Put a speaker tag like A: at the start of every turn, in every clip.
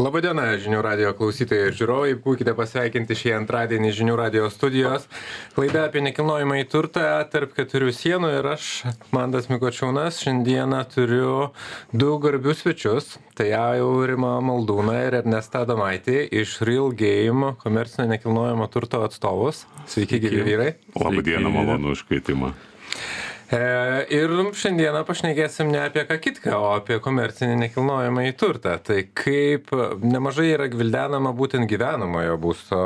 A: Labadiena, žinių radio klausytojai ir žiūrovai, būkite pasveikinti šį antradienį žinių radio studijos. Laida apie nekilnojimą į turtą tarp keturių sienų ir aš, Mandas Mikočiūnas, šiandieną turiu du garbius svečius. Tai jau Rima Maldūna ir Ernesta Damaitė iš Real Game komercinio nekilnojimo turto atstovus. Sveiki, gyvi vyrai.
B: Labadiena, malonu už kvietimą.
A: E, ir šiandieną pašnekėsim ne apie ką kitką, o apie komercinį nekilnojamą į turtą. Tai kaip nemažai yra gvildenama būtent gyvenamojo būsto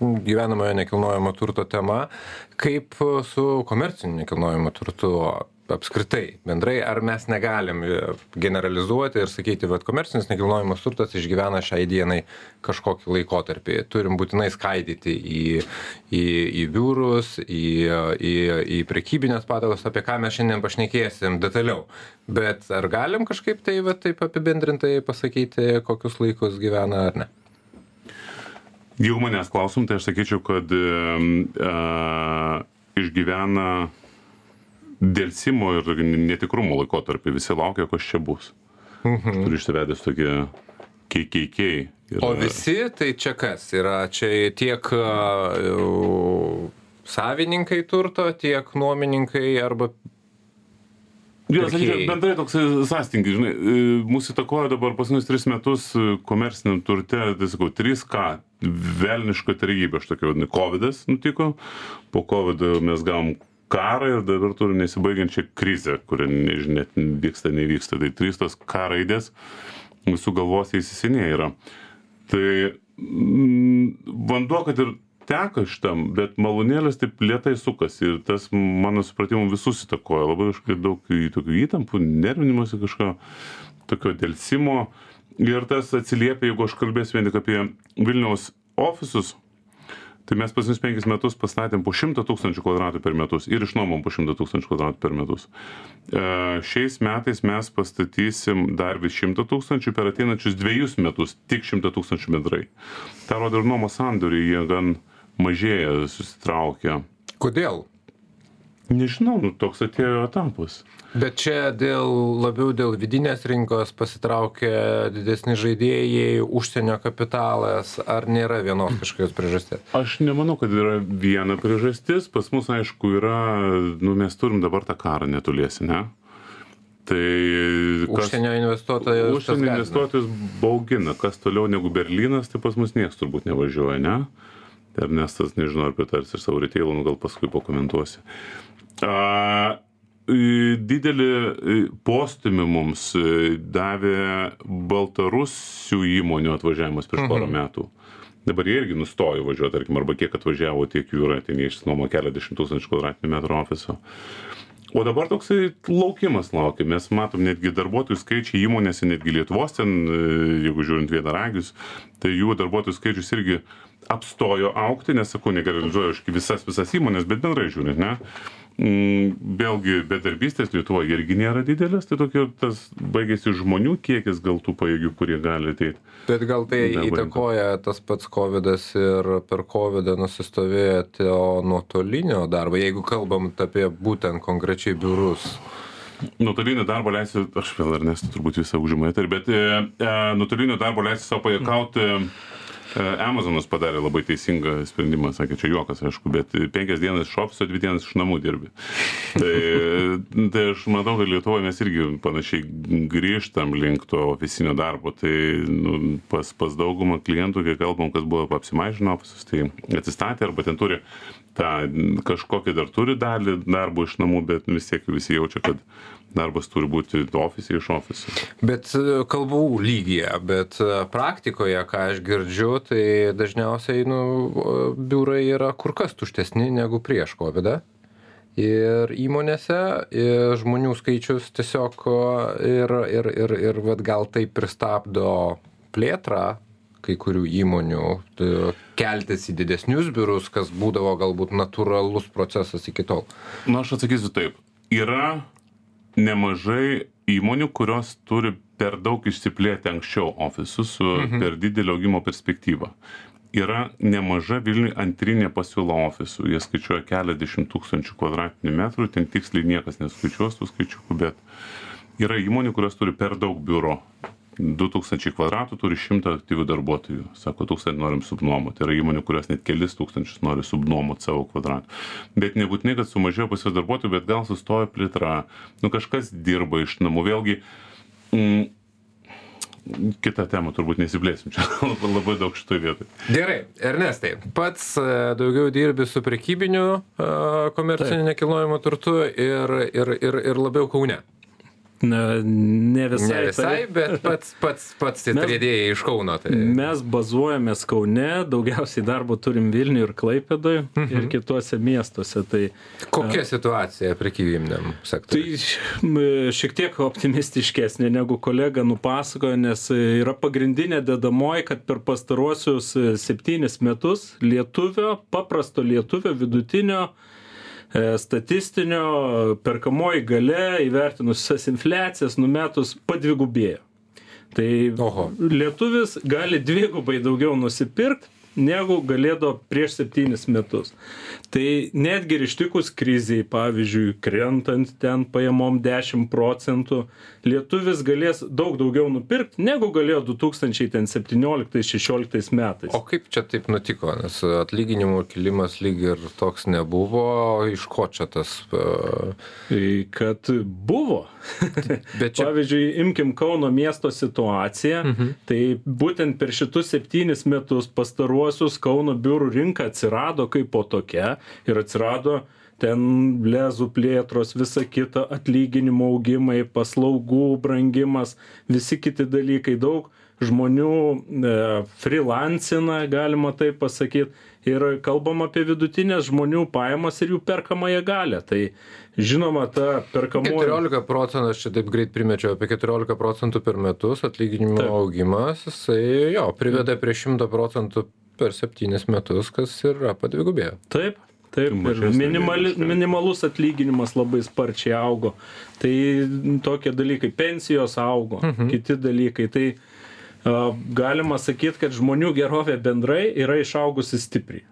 A: gyvenamojo nekilnojamo turto tema, kaip su komerciniu nekilnojamu turtu apskritai bendrai ar mes negalim e, generalizuoti ir sakyti vat komercinis nekilnojamas turtas išgyvena šiai dienai kažkokį laikotarpį. Turim būtinai skaidyti į į į biurus į į į prekybines patalpas apie ką mes šiandien pašnekėsim detaliau. Bet ar galim kažkaip tai va taip apibendrintai pasakyti kokius laikus gyvena ar ne?
B: Jeigu manęs klausim, tai aš sakyčiau, kad e, išgyvena dėlsimo ir netikrumo laikotarpį visi laukia, kas čia bus. Mhm. Turiu išsivedęs tokį KKK.
A: Yra... O visi tai čia kas? Yra čia tiek uh, savininkai turto, tiek nuomininkai arba
B: Jo, sakyčiau, bendrai toks sąstingi, žinai, e, mūsų įtakoja dabar paskutinius tris metus komerciniam turte, tai sakau, 3K, velniška trejybė, aš tokia vadinu, COVID nutiko, po COVID mes gavom karą ir dabar turim nesibaigiančią krizę, kuri nežinia, vyksta, nevyksta. Tai trys tos K raidės visų galvose įsisinė yra. Tai mm, vanduo, kad ir teka šitam, bet malonėlis taip lietai sukasi ir tas, mano supratimu, visus įtakoja. Labai kažkaip daug tokių įtampų, nervinimuose kažko, tokio dėlsimo. Ir tas atsiliepia, jeigu aš kalbėsiu vien tik apie Vilniaus ofisus, tai mes paskutinius penkis metus pastatėm po šimtą tūkstančių kvadratų per metus ir išnuomom po šimtą tūkstančių kvadratų per metus. E, šiais metais mes pastatysim dar vis šimtą tūkstančių per ateinančius dviejus metus tik šimtą tūkstančių bendrai. Ta rodo ir nuomos sandoriai, jie gan mažėja, susitraukia.
A: Kodėl?
B: Nežinau, nu, toks atėjo etapas.
A: Bet čia dėl, labiau dėl vidinės rinkos pasitraukia didesni žaidėjai, užsienio kapitalas, ar nėra vienos kažkokios priežasties?
B: Aš nemanau, kad yra viena priežastis. Pas mus, aišku, yra, nu, mes turim dabar tą karą netoliesi, ne? Tai
A: kas, užsienio investuotojus.
B: Užsienio investuotojus baugina, kas toliau negu Berlynas, tai pas mus niekas turbūt nevažiuoja, ne? Ernestas, nežinau, ar pritars ir savo retailų, nu, gal paskui pakomentuosi. A, didelį postumį mums davė Baltarusių įmonių atvažiavimas prieš porą mhm. metų. Dabar jie irgi nustojo važiuoti, tarkim, arba kiek atvažiavo, tiek jų yra, ten jie išsinuomo keliasdešimt tūkstančių kvadratinių metrų ofiso. O dabar toksai laukimas laukia. Mes matom netgi darbuotojų skaičiai įmonėse, netgi Lietuvos ten, jeigu žiūrint vienaragius, tai jų darbuotojų skaičius irgi apstojo aukti, nesakau, negeneralizuoju visas visas įmonės, bet bendrai žiūrint, ne? Mm, vėlgi bedarbystės Lietuvoje irgi nėra didelis, tai tokia tas baigėsi žmonių kiekis gal tų pajėgių, kurie gali ateiti.
A: Bet gal tai įtakoja tas pats COVID ir per COVID nusistovėjo to nuotolinio darbo, jeigu kalbam apie būtent konkrečiai biurus.
B: Nuotolinio darbo leisiu, aš vėl ar nes turbūt visą užimą, bet e, e, nuotolinio darbo leisiu savo pajakauti. Mm Amazonas padarė labai teisingą sprendimą, sakė, čia juokas, aišku, bet penkias dienas iš ofiso, dvi dienas iš namų dirbi. Tai, tai aš matau, kad Lietuvoje mes irgi panašiai grįžtam link to ofisinio darbo. Tai nu, pas, pas daugumą klientų, kai kalbam, kas buvo apsimažino ofisus, tai atsistatė arba ten turi tą kažkokį dar turi dalį darbo iš namų, bet vis tiek visi jaučia, kad darbas turi būti ofise iš ofiso.
A: Bet e, kalbų lygyje, bet e, praktikoje, ką aš girdžiu, tai dažniausiai nu, biurai yra kur kas tuštesni negu prieš COVID. -ą. Ir įmonėse ir žmonių skaičius tiesiog ir, ir, ir, ir vat, gal tai pristabdo plėtrą kai kurių įmonių keltis į didesnius biurus, kas būdavo galbūt natūralus procesas iki tol.
B: Na, aš atsakysiu taip. Yra nemažai įmonių, kurios turi per daug išsiplėtę anksčiau ofisus su mhm. per didelio augimo perspektyva. Yra nemaža Vilniui antrinė pasiūla ofisų, jie skaičiuoja keliasdešimt tūkstančių kvadratinių metrų, ten tiksliai niekas neskaičiuos tų skaičiukų, bet yra įmonių, kurios turi per daug biuro du tūkstančiai kvadratų turi šimtą aktyvių darbuotojų. Sako tūkstantį norim subnuomot yra įmonių kurios net kelis tūkstančius nori subnuomot savo kvadratų. Bet nebūtinai kad sumažėjo pas juos darbuotojų bet gal sustojo plėtra. Nu kažkas dirba iš namų. Vėlgi mm, kitą temą turbūt nesiplėsim čia. Labai, labai daug šitoj vietoj.
A: Gerai, Ernestai, pats e, daugiau dirbi su prekybiniu e, komerciniu nekilnojimu turtu ir, ir, ir, ir labiau Kaune.
C: Na, ne visai.
A: Ne visai, tai. bet pats, pats, pats tai trėdėjai iš Kauno. Tai...
C: Mes bazuojamės Kaune, daugiausiai darbo turim Vilniui ir Klaipėdui mhm. ir kituose miestuose. Tai,
A: Kokia a, situacija prekybiniam sektoriui?
C: Tai šiek tiek optimistiškesnė negu kolega nupasakojo, nes yra pagrindinė dedamoji, kad per pastaruosius septynis metus lietuvio, paprasto lietuvio vidutinio E, statistinio perkamoji gale įvertinus visas infliacijas numetus padvigubėjo. Tai Oho. lietuvis gali dvigubai daugiau nusipirkti negu galėdavo prieš septynis metus. Tai netgi ir ištikus kriziai, pavyzdžiui, krentant ten pajamom 10 procentų, lietuvis galės daug daugiau nupirkti, negu galėjo 2017-2016 metais.
A: O kaip čia taip nutiko, nes atlyginimų kilimas lyg ir toks nebuvo, iš ko čia tas? Uh...
C: Kad buvo. Bet čia... Pavyzdžiui, imkim Kauno miesto situaciją, mhm. tai būtent per šitus septynis metus pastaruosius Kauno biurų rinka atsirado kaip po tokia ir atsirado ten lezų plėtros, visa kita, atlyginimo augimai, paslaugų brangimas, visi kiti dalykai, daug žmonių e, freelancina, galima taip pasakyti, ir kalbam apie vidutinės žmonių pajamas ir jų perkamąją galę. Tai žinoma, ta perkamoji.
A: 14 procentų, aš čia taip greit primečiau, apie 14 procentų per metus atlyginimo taip. augimas, jisai jo, priveda prie 100 procentų per septynis metus, kas yra padvigubėjo.
C: Taip, Taip, ir minimali, minimalus atlyginimas labai sparčiai augo. Tai tokie dalykai, pensijos augo, mhm. kiti dalykai. Tai uh, galima sakyti, kad žmonių gerovė bendrai yra išaugusi stipriai.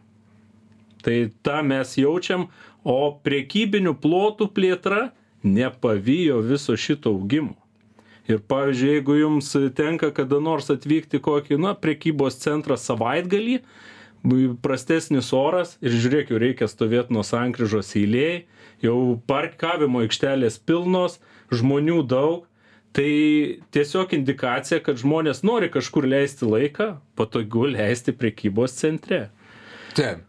C: Tai tą mes jaučiam, o priekybinių plotų plėtra nepavijo viso šito augimo. Ir pavyzdžiui, jeigu jums tenka kada nors atvykti kokį, na, priekybos centrą savaitgalį, prastesnis oras ir žiūrėk, jau reikia stovėti nuo sankryžos eilėje, jau parkavimo aikštelės pilnos, žmonių daug, tai tiesiog indikacija, kad žmonės nori kažkur leisti laiką, patogu leisti prekybos centre.
A: Taip.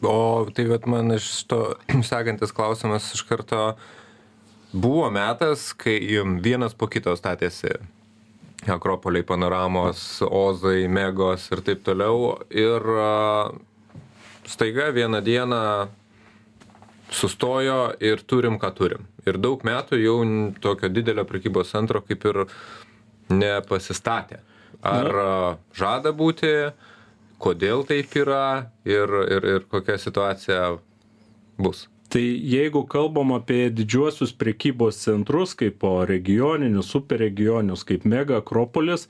A: O tai vat man iš to sekantis klausimas iš karto buvo metas, kai vienas po kito statėsi akropoliai panoramos ozai megos ir taip toliau. Ir staiga vieną dieną sustojo ir turim ką turim. Ir daug metų jau tokio didelio prekybos centro kaip ir nepasistatė. Ar žada būti kodėl taip yra ir ir ir kokia situacija bus
C: tai jeigu kalbam apie didžiuosius prekybos centrus kaipo regioninius superregioninius kaip mega akropolis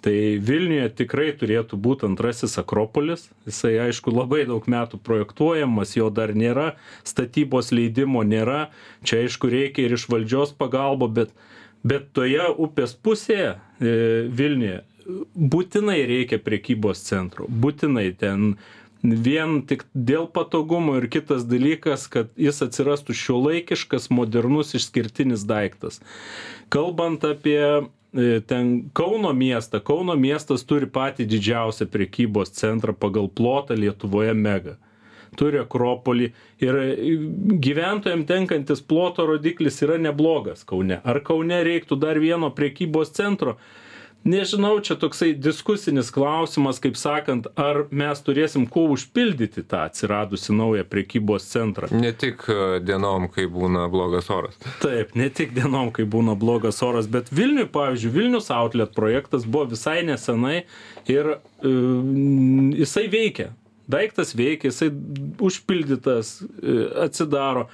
C: tai vilniuje tikrai turėtų būt antrasis akropolis. Jisai aišku labai daug metų projektuojamas jo dar nėra statybos leidimo nėra. Čia aišku reikia ir iš valdžios pagalba bet bet toje upės pusėje e, vilniuje būtinai reikia prekybos centro būtinai ten vien tik dėl patogumo ir kitas dalykas, kad jis atsirastų šiuolaikiškas, modernus, išskirtinis daiktas. Kalbant apie e, ten Kauno miestą, Kauno miestas turi patį didžiausią prekybos centrą pagal plotą Lietuvoje mega. Turi Akropolį ir e, gyventojams tenkantis ploto rodiklis yra neblogas Kaune. Ar Kaune reiktų dar vieno prekybos centro? Nežinau čia toksai diskusinis klausimas kaip sakant ar mes turėsim kuo užpildyti tą atsiradusį naują prekybos centrą.
A: Ne tik e, dienom kai būna blogas oras.
C: Taip ne tik dienom kai būna blogas oras bet vilniuj pavyzdžiui vilnius outlet projektas buvo visai nesenai ir e, jisai veikia. Daiktas veikia jisai užpildytas e, atsidaro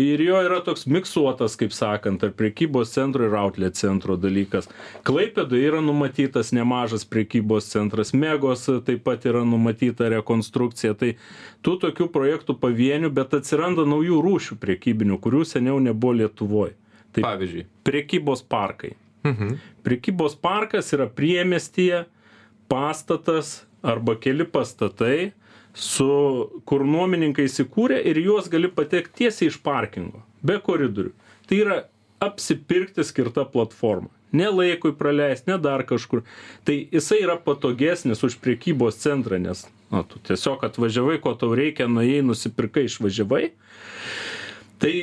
C: ir jo yra toks miksuotas kaip sakant tarp prekybos centro ir outlet centro dalykas. Klaipėdoj yra numatytas nemažas prekybos centras megos taip pat yra numatyta rekonstrukcija. Tai tų tokių projektų pavienių bet atsiranda naujų rūšių prekybinių kurių seniau nebuvo lietuvoj.
A: Tai pavyzdžiui?
C: prekybos parkai. Mhm. Prekybos parkas yra priemestyje pastatas arba keli pastatai, su, kur nuomininkai įsikūrė ir juos gali patekti tiesiai iš parkingo, be koridorių. Tai yra apsipirkti skirta platforma. Ne laikui praleisti, ne dar kažkur. Tai jisai yra patogesnis už priekybos centrą, nes na, tu tiesiog atvažiavai, ko tau reikia, nuėjai, nusipirkai, išvažiavai. Tai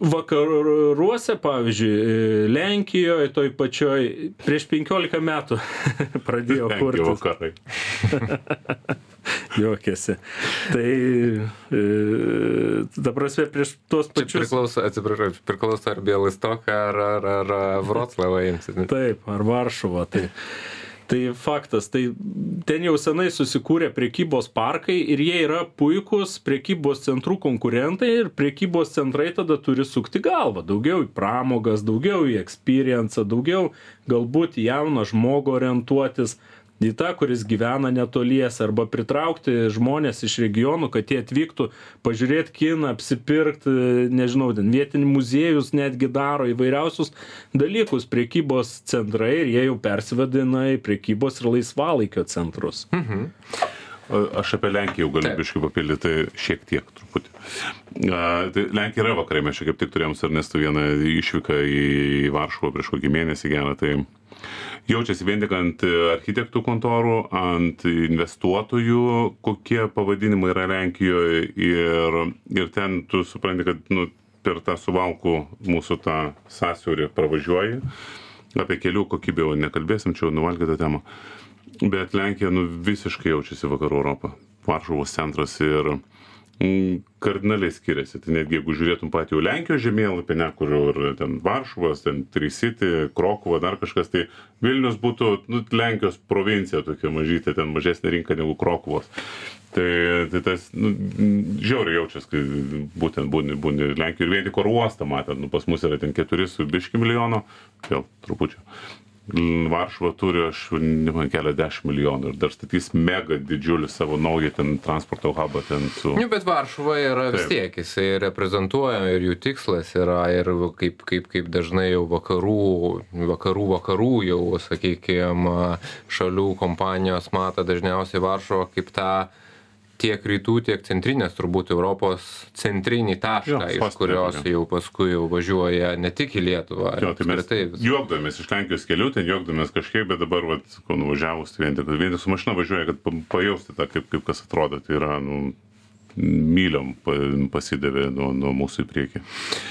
C: vakaruose, pavyzdžiui, Lenkijoje, toj pačioj, prieš 15 metų pradėjo kurti. Juokėsi. Tai, e, ta prasme, prieš tuos pačius.
A: Čia priklauso, atsiprašau, priklauso ar Bielistoką, ar, ar, ar Vroclavą imsit.
C: Taip, ar Varšuvą. Tai, tai faktas tai ten jau senai susikūrė prekybos parkai ir jie yra puikūs prekybos centrų konkurentai ir prekybos centrai tada turi sukti galvą daugiau į pramogas daugiau į ekspyriencą daugiau galbūt į jauną žmogų orientuotis į tą kuris gyvena netoliese arba pritraukti žmones iš regionų kad jie atvyktų pažiūrėt kiną apsipirkt nežinau ten vietinį muziejus netgi daro įvairiausius dalykus prekybos centrai ir jie jau persivadina į prekybos ir laisvalaikio centrus
A: Mhm.
B: Aš apie Lenkiją jau galiu biškai papildyti, šiek tiek truputį. Tai Lenkija yra vakarai, mes čia kaip tik turėjom su Ernestu vieną išvyką į Varšuvą prieš kokį mėnesį gerą, tai jaučiasi vien tik ant architektų kontorų, ant investuotojų, kokie pavadinimai yra Lenkijoje ir, ir ten tu supranti, kad nu, per tą suvalkų mūsų tą sąsiaurį pravažiuoji. Apie kelių kokybę jau nekalbėsim, čia jau nuvalgyta tema. Bet Lenkija nu, visiškai jaučiasi vakarų Europą. Varšuvos centras ir mm, kardinaliai skiriasi. Tai netgi jeigu žiūrėtum patį jau Lenkijos žemėlapį, ne kur ir ten Varšuvos, ten Trisity, Krokuva, dar kažkas, tai Vilnius būtų nu, Lenkijos provincija tokia mažytė, ten mažesnė rinka negu Krokuvos. Tai, tai tas nu, žiauriai jaučiasi, kai būtent būni, būni Lenkijoje ir vien tik oro uostą matant, nu, pas mus yra ten 4 su biški milijono, vėl trupučiu. Varšuva turi, aš neman keliasdešimt milijonų ir dar statys mega didžiulį savo naują ten transporto hubą ten su...
A: Nu, bet Varšuva yra vis tiek, jisai reprezentuoja ir jų tikslas yra ir kaip, kaip, kaip dažnai jau vakarų, vakarų, vakarų jau, sakykime, šalių kompanijos mato dažniausiai Varšuvą kaip tą tiek rytų, tiek centrinės turbūt Europos centrinį tašką,
B: Jo,
A: iš kurios
B: tokia.
A: jau paskui jau važiuoja ne tik į Lietuvą,
B: Jo, tai mes
A: vis-
B: juokdamės iš Lenkijos kelių, ten juokdamės kažkiek, bet dabar, vat, ko nuvažiavus, tai vien tik, vien su mašina važiuoja, kad pa- pajausti tą, kaip, kaip kas atrodo. Tai yra, nu, myliom pa- pasidavė nuo, nuo mūsų į priekį.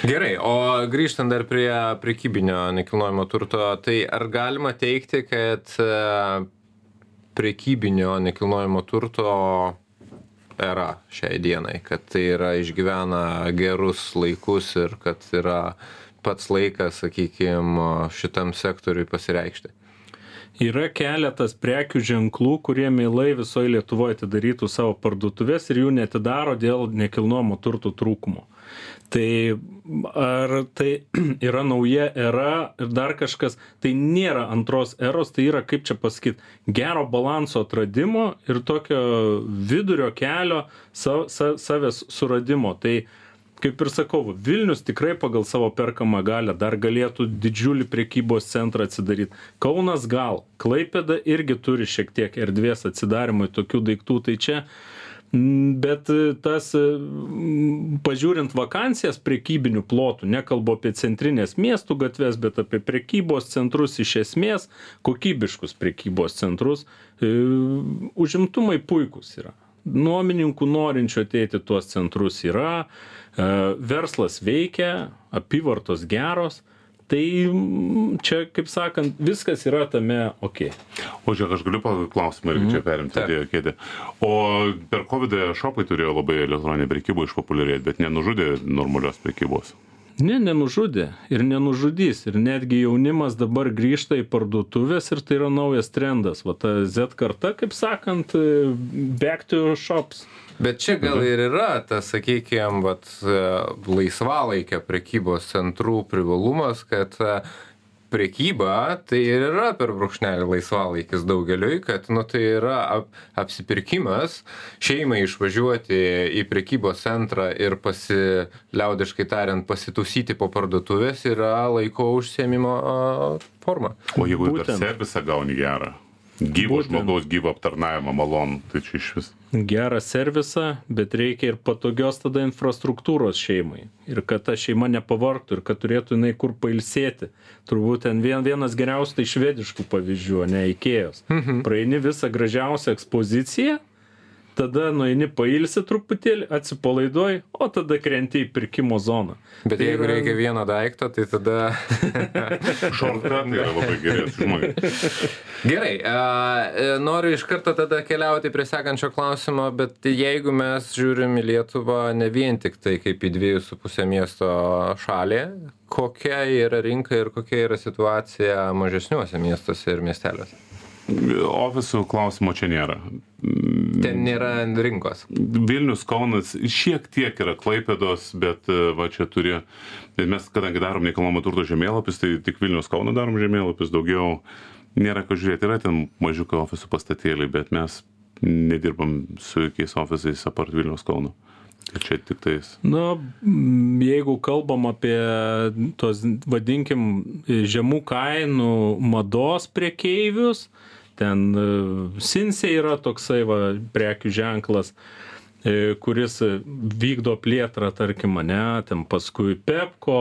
A: Gerai, o grįžtant dar prie prekybinio nekilnojamo turto, tai ar galima teikti, kad e, prekybinio nekilnojamo turto era šiai dienai, kad tai yra išgyvena gerus laikus ir kad yra pats laikas, sakykime, šitam sektoriui pasireikšti?
C: Yra keletas prekių ženklų, kurie mielai visoje Lietuvoje atidarytų savo parduotuvės ir jų netidaro dėl nekilnojamo turto trūkumo. Tai ar tai yra nauja era ir dar kažkas, tai nėra antros eros, tai yra, kaip čia pasakyti, gero balanso atradimo ir tokio vidurio kelio sa, sa, savęs suradimo. Tai kaip ir sakau, Vilnius tikrai pagal savo perkamą galę dar galėtų didžiulį prekybos centrą atsidaryti. Kaunas gal, Klaipėda irgi turi šiek tiek erdvės atsidarimui tokių daiktų, tai čia mm, Bet e, tas, e, pažiūrint vakancijas prekybinių plotų, nekalbu apie centrinės miestų gatves, bet apie prekybos centrus iš esmės, kokybiškus prekybos centrus, e, užimtumai puikus yra. Nuomininkų norinčių ateiti tuos centrus yra, verslas veikia, apyvartos geros, tai mm, čia, kaip sakant, viskas yra tame ok.
B: O žiūrėk, aš galiu klausimą irgi čia perimti idėją kėdę. O per COVID šopai turėjo labai elektroninė prekyba išpopuliarėti, bet nenužudė normalios prekybos.
C: Ne, nenužudė ir nenužudys. Ir netgi jaunimas dabar grįžta į parduotuvės ir tai yra naujas trendas. Va ta Z karta, kaip sakant, back to shops.
A: Bet čia gal ir yra tas, sakykime, vat, laisvalaikio prekybos centrų privalumas, kad prekyba tai ir yra per brūkšnelį laisvalaikis daugeliui kad nu tai yra ap apsipirkimas šeimai išvažiuoti į prekybos centrą ir pasi liaudiškai tariant pasitausyti po parduotuves yra laiko užsiėmimo forma.
B: O jeigu dar servisą gauni gerą gyvo žmogaus gyvo aptarnavimo malonų tai čia išvis
C: gerą servisą bet reikia ir patogios tada infrastruktūros šeimai. Ir kad ta šeima nepavargtų ir kad turėtų jinai kur pailsėti. Turbūt ten vien vienas geriausių tai švediškų pavyzdžių ane ikėjos.
A: Mhm.
C: praeini visą gražiausią ekspoziciją tada nueini pailsi truputėlį atsipalaiduoji o tada krenti į pirkimo zoną.
A: Bet
C: Tai
A: jeigu
C: yra-
A: reikia vieno daikto tai tada
B: šortkatai yra labai geri žinokit
A: Gerai, a, e, noriu iš karto tada keliauti prie sekančio klausimo, bet jeigu mes žiūrim į Lietuvą ne vien tik tai kaip į dviejų su pusę miesto šalį, kokia yra rinka ir kokia yra situacija mažesniuose miestuose ir miesteliuose?
B: ofisų klausimo čia nėra
A: Ten nėra rinkos.
B: Vilnius, Kaunas, šiek tiek yra Klaipėdos, bet e, va čia turi, tai mes kadangi darom nekilnojamo turto žemėlapis, tai tik Vilnius, Kauno darom žemėlapis, daugiau nėra ką žiūrėti, yra ten mažiukai ofisų pastatėliai, bet mes nedirbam su jokiais ofisais apart Vilnius, Kauno. Tai čia tik tais.
C: Na, jeigu kalbam apie tos, vadinkim, žemų kainų mados priekeivius, ten e, Sinsė yra toksai va, prekių ženklas, e, kuris vykdo plėtrą, tarkim, mane, ten paskui Pepko,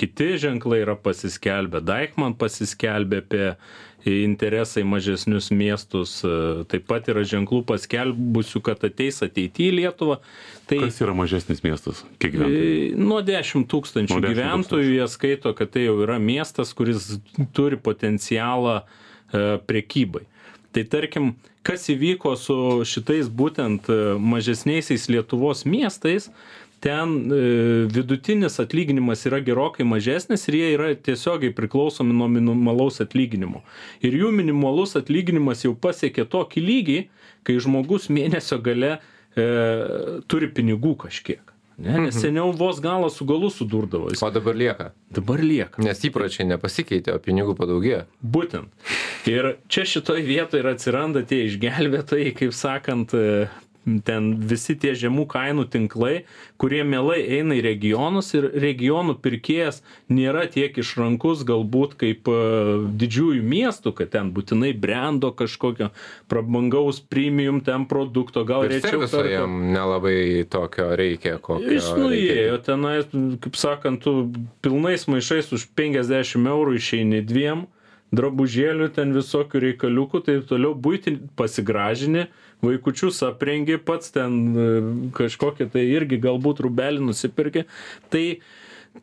C: kiti ženklai yra pasiskelbę, Daikman pasiskelbė apie interesai mažesnius miestus, e, taip pat yra ženklų paskelbusių, kad ateis ateityje į Lietuvą. Tai
B: Kas yra mažesnis miestas? Kiek gyventojų?
C: E, Nuo 10 tūkstančių
B: Nuo 10
C: gyventojų jie skaito, kad tai jau yra miestas, kuris turi potencialą e, prekybai. Tai tarkim, kas įvyko su šitais būtent e, mažesniaisiais Lietuvos miestais, ten e, vidutinis atlyginimas yra gerokai mažesnis ir jie yra tiesiogiai priklausomi nuo minimalaus atlyginimo. Ir jų minimalus atlyginimas jau pasiekė tokį lygį, kai žmogus mėnesio gale e, turi pinigų kažkiek. Ne, nes seniau vos galą su galu sudurdavo. Jis
A: O dabar lieka.
C: dabar lieka.
A: Nes įpročiai nepasikeitė, o pinigų padaugėjo.
C: Būtent. Ir čia šitoj vietoje ir atsiranda tie išgelbėtojai, kaip sakant, ten visi tie žemų kainų tinklai, kurie mielai eina į regionus ir regionų pirkėjas nėra tiek išrankus galbūt kaip e, didžiųjų miestų, kad ten būtinai brendo kažkokio prabangaus premium ten produkto, gal
A: Ir
C: rečiau perka.
A: jam nelabai tokio reikia, kokio.
C: Jis nuėjo tenai, kaip sakant, tu pilnais maišais už 50 eurų išeini dviem, drabužėlių ten visokių reikaliukų, tai toliau būti pasigražini, vaikučius aprengi pats ten e, kažkokią tai irgi galbūt rubelį nusipirki. Tai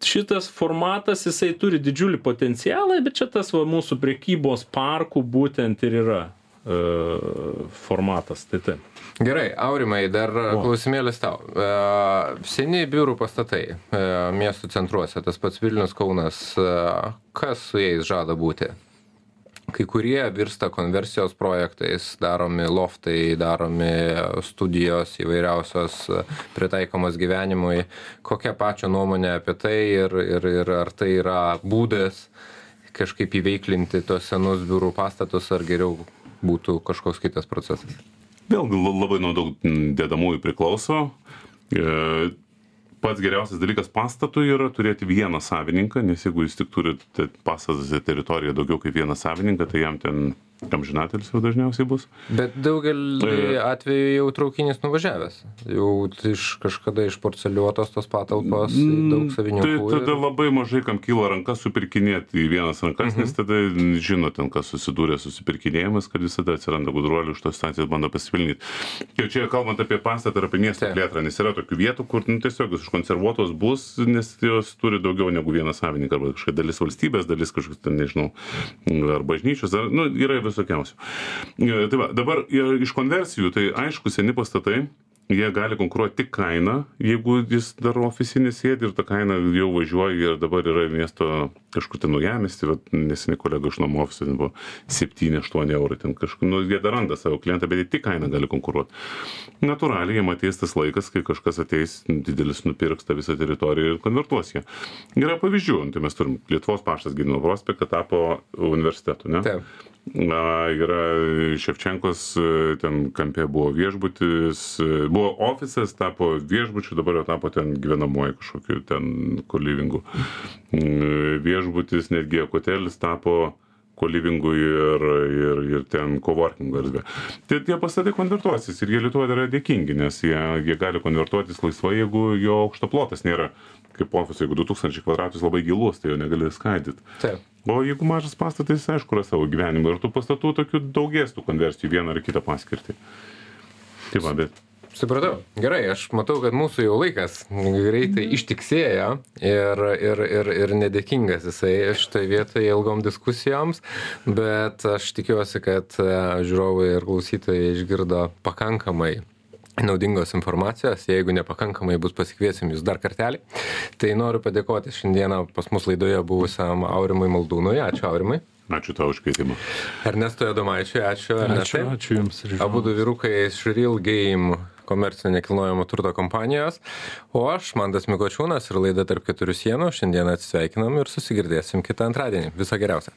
C: šitas formatas, jisai turi didžiulį potencialą, bet čia tas va, mūsų prekybos parkų būtent ir yra e, formatas. Tai taip.
A: Gerai, Aurimai, dar klausimėlis tau. E, seni biurų pastatai miestų centruose, tas pats Vilnius Kaunas, kas su jais žada būti? Kai kurie virsta konversijos projektais, daromi loftai, daromi studijos įvairiausios e, pritaikomos gyvenimui. Kokia pačio nuomonė apie tai ir, ir, ir ar tai yra būdas kažkaip įveiklinti tos senus biurų pastatus, ar geriau būtų kažkoks kitas procesas?
B: Vėlgi la- labai nuo daug dedamųjų priklauso. Pats geriausias dalykas pastatui yra turėti vieną savininką, nes jeigu jis tik turi te- pastatas ir teritoriją daugiau kaip vieną savininką, tai jam ten amžinatelis jau dažniausiai bus.
A: Bet daugelį
B: Tai-
A: atvejų jau traukinys nuvažiavęs. Jau iš kažkada išporceliuotos tos patalpos, daug
B: Tai
A: savininkų.
B: tada
A: ir-
B: labai mažai kam kyla ranka supirkinėti į vienas rankas, nes tada žino ten, kas susidūrė su supirkinėjimas, kad visada atsiranda gudruolių iš tos stacijos bando pasipilnyti. Ir čia kalbant apie pastatą ir apie miesto plėtrą, nes yra tokių vietų, kur nu, tiesiog jos užkonservuotos bus, nes jos turi daugiau negu vieną savininką, arba kažkokia dalis valstybės, dalis kažkoks ten, nežinau, ar bažnyčios, ar, nu, yra visokiausių. E, Tai va, dabar e, iš konversijų, tai aišku, seni pastatai, jie gali konkuruot tik kaina jeigu jis dar ofisinį sėdi ir ta kaina jau važiuoja ir dabar yra miesto kažkur naujamiesty vat neseniai kolega iš namų ofiso ten buvo septyni aštuoni eurai ten kažkur nu jie dar randa savo klientą bet jie tik kaina gali konkuruot natūraliai jiem ateis tas laikas kai kažkas ateis didelis nupirks tą visą teritoriją ir konvertuos ją yra pavyzdžių nu tai mes turim lietuvos paštas gedimino prospekte tapo universitetu ne
A: Taip.
B: Na, yra Ševčenkos, ten kampe buvo viešbutis, buvo ofisas, tapo viešbučiu, dabar jau tapo ten gyvenamoji kažkokiu ten kolivingu. Viešbutis, netgi hotelis tapo kolivingu ir, ir, ir ten coworking erdvė. Tai tie pastatai konvertuosis ir jie Lietuvoje yra dėkingi, nes jie, jie gali konvertuotis laisvai, jeigu jo aukšto plotas nėra kaip ofisai, jeigu 2000 kvadratus labai gilus, tai jo negali skaidyti.
A: Taip.
B: O jeigu mažas pastatas, jis aišku, yra savo gyvenimą ir tų pastatų tokių daugės tų konversijų vieną ar kitą paskirtį. Tai va, bet
A: Supratau. Gerai, aš matau, kad mūsų jau laikas greitai ištiksėjo ir, ir, ir, ir nedėkingas jisai šitoje vietoje ilgom diskusijoms, bet aš tikiuosi, kad e, žiūrovai ir klausytojai išgirdo pakankamai naudingos informacijos, jeigu nepakankamai bus pasikviesim jūs dar kartelį. Tai noriu padėkoti šiandieną pas mus laidoje buvusiam Aurimui Maldūnui. Ačiū Aurimui.
B: ačiū tau už kvietimą.
A: Ernesto Adomaičiui, ačiū.
C: Ačiū,
A: Ernestai.
C: ačiū Jums. ir
A: Abu du vyrukai iš Real Game komercinio nekilnojamo turto kompanijos. O aš, Mandas Mikočiūnas ir laida tarp keturių sienų. Šiandien atsisveikinam ir susigirdėsim kitą antradienį. Viso geriausio.